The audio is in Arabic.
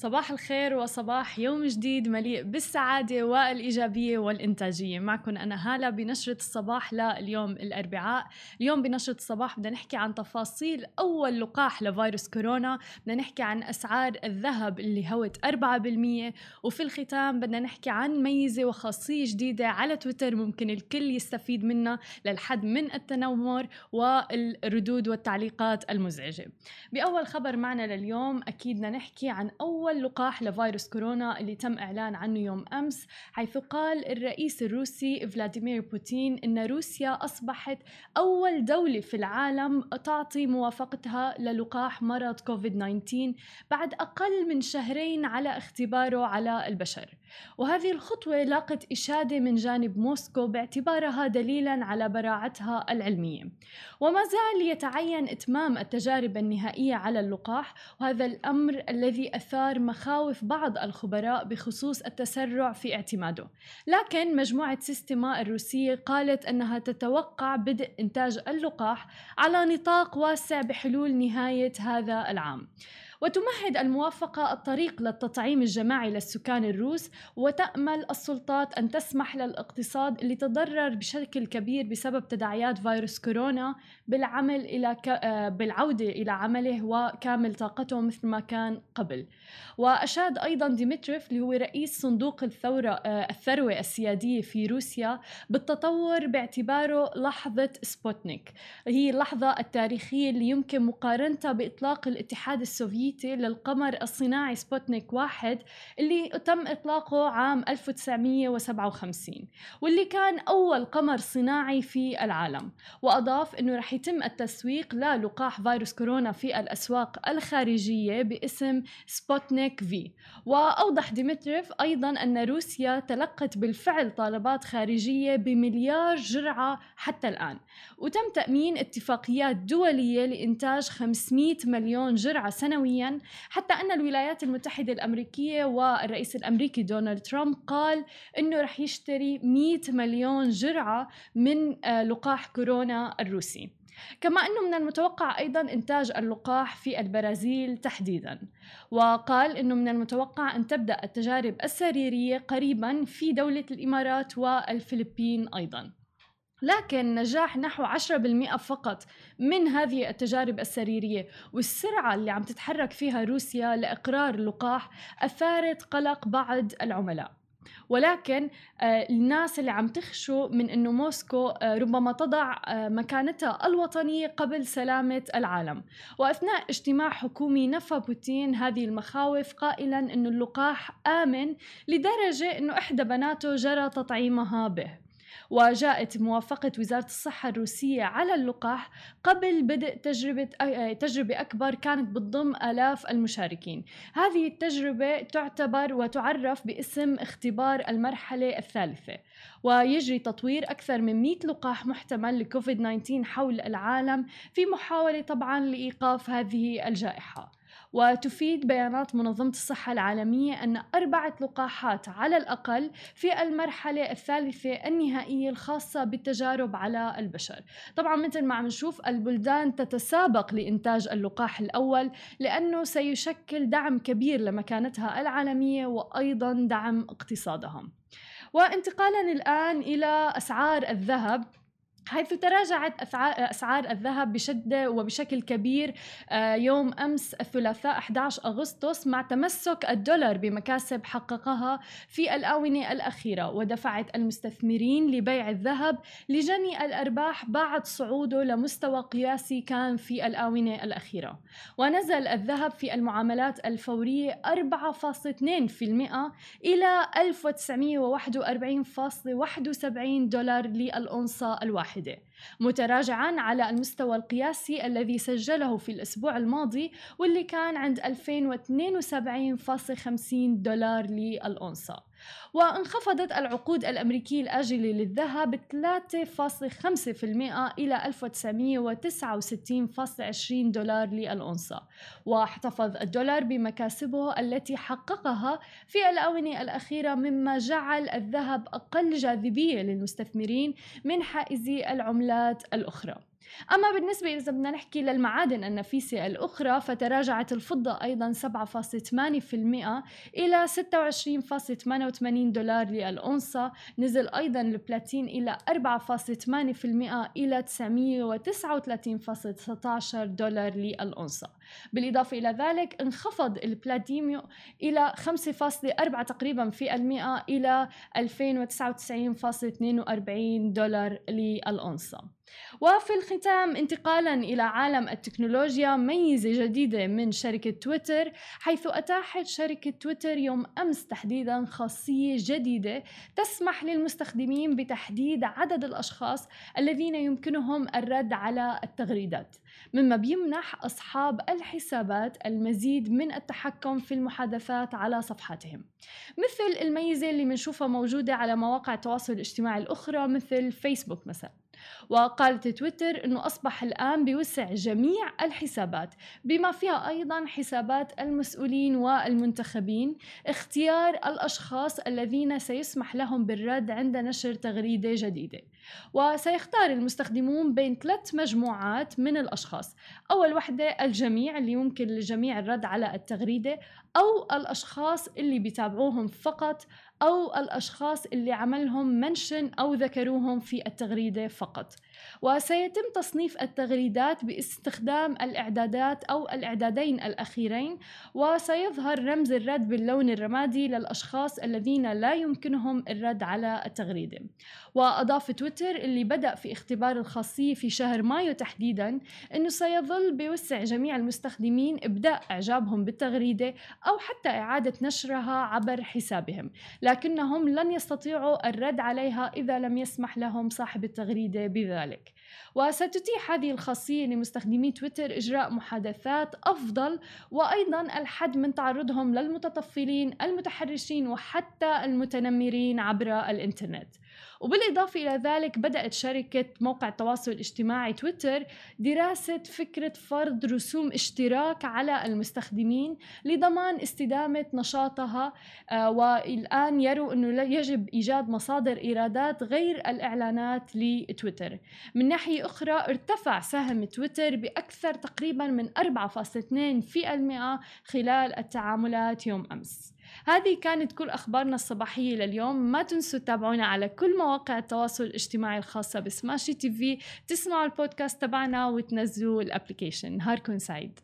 صباح الخير وصباح يوم جديد مليء بالسعادة والإيجابية والإنتاجية. معكم أنا هالة بنشرة الصباح لليوم الأربعاء. اليوم بنشرة الصباح بدنا نحكي عن تفاصيل أول لقاح لفيروس كورونا. بدنا نحكي عن أسعار الذهب اللي هوت 4% وفي الختام بدنا نحكي عن ميزة وخاصية جديدة على تويتر ممكن الكل يستفيد منها للحد من التنمر والردود والتعليقات المزعجة. بأول خبر معنا لليوم أكيد بدنا نحكي عن أول أول لقاح لفيروس كورونا اللي تم إعلان عنه يوم أمس حيث قال الرئيس الروسي فلاديمير بوتين أن روسيا أصبحت أول دولة في العالم تعطي موافقتها للقاح مرض كوفيد 19 بعد أقل من شهرين على اختباره على البشر. وهذه الخطوة لاقت إشادة من جانب موسكو باعتبارها دليلا على براعتها العلمية. وما زال يتعين إتمام التجارب النهائية على اللقاح وهذا الأمر الذي أثار مخاوف بعض الخبراء بخصوص التسرع في اعتماده. لكن مجموعة سيستما الروسية قالت أنها تتوقع بدء إنتاج اللقاح على نطاق واسع بحلول نهاية هذا العام. وتمهد الموافقة الطريق للتطعيم الجماعي للسكان الروس وتأمل السلطات أن تسمح للاقتصاد اللي تضرر بشكل كبير بسبب تداعيات فيروس كورونا بالعمل إلى ك... آه، بالعودة إلى عمله وكامل طاقته مثل ما كان قبل. وأشاد أيضا ديمتريف اللي هو رئيس صندوق الثورة آه، الثروة السيادية في روسيا بالتطور باعتباره لحظة سبوتنيك. هي اللحظة التاريخية اللي يمكن مقارنتها بإطلاق الاتحاد السوفيتي السوفيتي للقمر الصناعي سبوتنيك واحد اللي تم إطلاقه عام 1957 واللي كان أول قمر صناعي في العالم. وأضاف أنه رح يتم التسويق للقاح فيروس كورونا في الأسواق الخارجية باسم سبوتنيك V. وأوضح ديمتريف أيضا أن روسيا تلقت بالفعل طلبات خارجية بمليار جرعة حتى الآن. وتم تأمين اتفاقيات دولية لإنتاج 500 مليون جرعة سنويا حتى أن الولايات المتحدة الأمريكية والرئيس الأمريكي دونالد ترامب قال أنه رح يشتري 100 مليون جرعة من آه، لقاح كورونا الروسي. كما أنه من المتوقع أيضا إنتاج اللقاح في البرازيل تحديدا. وقال أنه من المتوقع أن تبدأ التجارب السريرية قريبا في دولة الإمارات والفلبين أيضا. لكن نجاح نحو 10% فقط من هذه التجارب السريرية. والسرعة اللي عم تتحرك فيها روسيا لإقرار اللقاح أثارت قلق بعض العملاء. ولكن آه، الناس اللي عم تخشوا من إنه موسكو آه، ربما تضع آه، مكانتها الوطنية قبل سلامة العالم. وأثناء اجتماع حكومي نفى بوتين هذه المخاوف قائلا إنه اللقاح آمن لدرجة إنه إحدى بناته جرى تطعيمها به. وجاءت موافقة وزارة الصحة الروسية على اللقاح قبل بدء تجربة تجربة أكبر كانت بتضم آلاف المشاركين. هذه التجربة تعتبر وتعرف باسم اختبار المرحلة الثالثة ويجري تطوير أكثر من 100 لقاح محتمل لكوفيد 19 حول العالم في محاولة طبعا لإيقاف هذه الجائحة. وتفيد بيانات منظمة الصحة العالمية أن أربعة لقاحات على الأقل في المرحلة الثالثة النهائية الخاصة بالتجارب على البشر. طبعا مثل ما عم نشوف البلدان تتسابق لإنتاج اللقاح الأول لأنه سيشكل دعم كبير لمكانتها العالمية وأيضا دعم اقتصادهم. وانتقالا الآن إلى أسعار الذهب. حيث تراجعت أسعار الذهب بشدة وبشكل كبير آه، يوم أمس الثلاثاء 11 أغسطس مع تمسك الدولار بمكاسب حققها في الآونة الأخيرة ودفعت المستثمرين لبيع الذهب لجني الأرباح بعد صعوده لمستوى قياسي كان في الآونة الأخيرة. ونزل الذهب في المعاملات الفورية 4.2% إلى 1941.71 دولار للأونصة الواحدة. واحدة متراجعا على المستوى القياسي الذي سجله في الأسبوع الماضي واللي كان عند 2072.50 دولار للأونصة. وانخفضت العقود الأمريكية الآجلة للذهب 3.5% إلى 1969.20 دولار للأونصة واحتفظ الدولار بمكاسبه التي حققها في الآونة الأخيرة مما جعل الذهب أقل جاذبية للمستثمرين من حائزي العملات الأخرى. أما بالنسبة إذا بدنا نحكي للمعادن النفيسة الأخرى فتراجعت الفضة أيضا 7.8% إلى 26.88 دولار للأونصة نزل أيضا البلاتين إلى 4.8% إلى 939.19 دولار للأونصة بالإضافة إلى ذلك انخفض البلاتينيوم إلى 5.4 تقريبا في المئة إلى 2099.42 دولار للأونصة وفي الختام انتقالا إلى عالم التكنولوجيا ميزة جديدة من شركة تويتر حيث أتاحت شركة تويتر يوم أمس تحديدا خاصية جديدة تسمح للمستخدمين بتحديد عدد الأشخاص الذين يمكنهم الرد على التغريدات. مما بيمنح أصحاب الحسابات المزيد من التحكم في المحادثات على صفحاتهم. مثل الميزة اللي بنشوفها موجودة على مواقع التواصل الاجتماعي الأخرى مثل فيسبوك مثلا. وقالت تويتر أنه أصبح الآن بوسع جميع الحسابات بما فيها أيضا حسابات المسؤولين والمنتخبين اختيار الأشخاص الذين سيسمح لهم بالرد عند نشر تغريدة جديدة. وسيختار المستخدمون بين ثلاث مجموعات من الأشخاص. أول وحدة الجميع اللي يمكن للجميع الرد على التغريدة أو الأشخاص اللي بيتابعوهم فقط أو الأشخاص اللي عملهم منشن أو ذكروهم في التغريدة فقط. وسيتم تصنيف التغريدات باستخدام الإعدادات أو الإعدادين الأخيرين وسيظهر رمز الرد باللون الرمادي للأشخاص الذين لا يمكنهم الرد على التغريدة. وأضاف تويتر اللي بدأ في اختبار الخاصية في شهر مايو تحديدا أنه سيظل بيوسع جميع المستخدمين إبداء إعجابهم بالتغريدة أو حتى إعادة نشرها عبر حسابهم لكنهم لن يستطيعوا الرد عليها إذا لم يسمح لهم صاحب التغريدة بذلك. عليك وستتيح هذه الخاصية لمستخدمي تويتر إجراء محادثات أفضل وأيضا الحد من تعرضهم للمتطفلين المتحرشين وحتى المتنمرين عبر الإنترنت. وبالإضافة إلى ذلك بدأت شركة موقع التواصل الاجتماعي تويتر دراسة فكرة فرض رسوم اشتراك على المستخدمين لضمان استدامة نشاطها آه، والآن يروا أنه يجب إيجاد مصادر إيرادات غير الإعلانات لتويتر. من ناحية أخرى ارتفع سهم تويتر بأكثر تقريبا من 4.2% خلال التعاملات يوم أمس. هذه كانت كل أخبارنا الصباحية لليوم. ما تنسوا تتابعونا على كل مواقع التواصل الاجتماعي الخاصة ب Smashi TV. تسمعوا البودكاست تبعنا وتنزلوا ال application. نهاركم سعيد.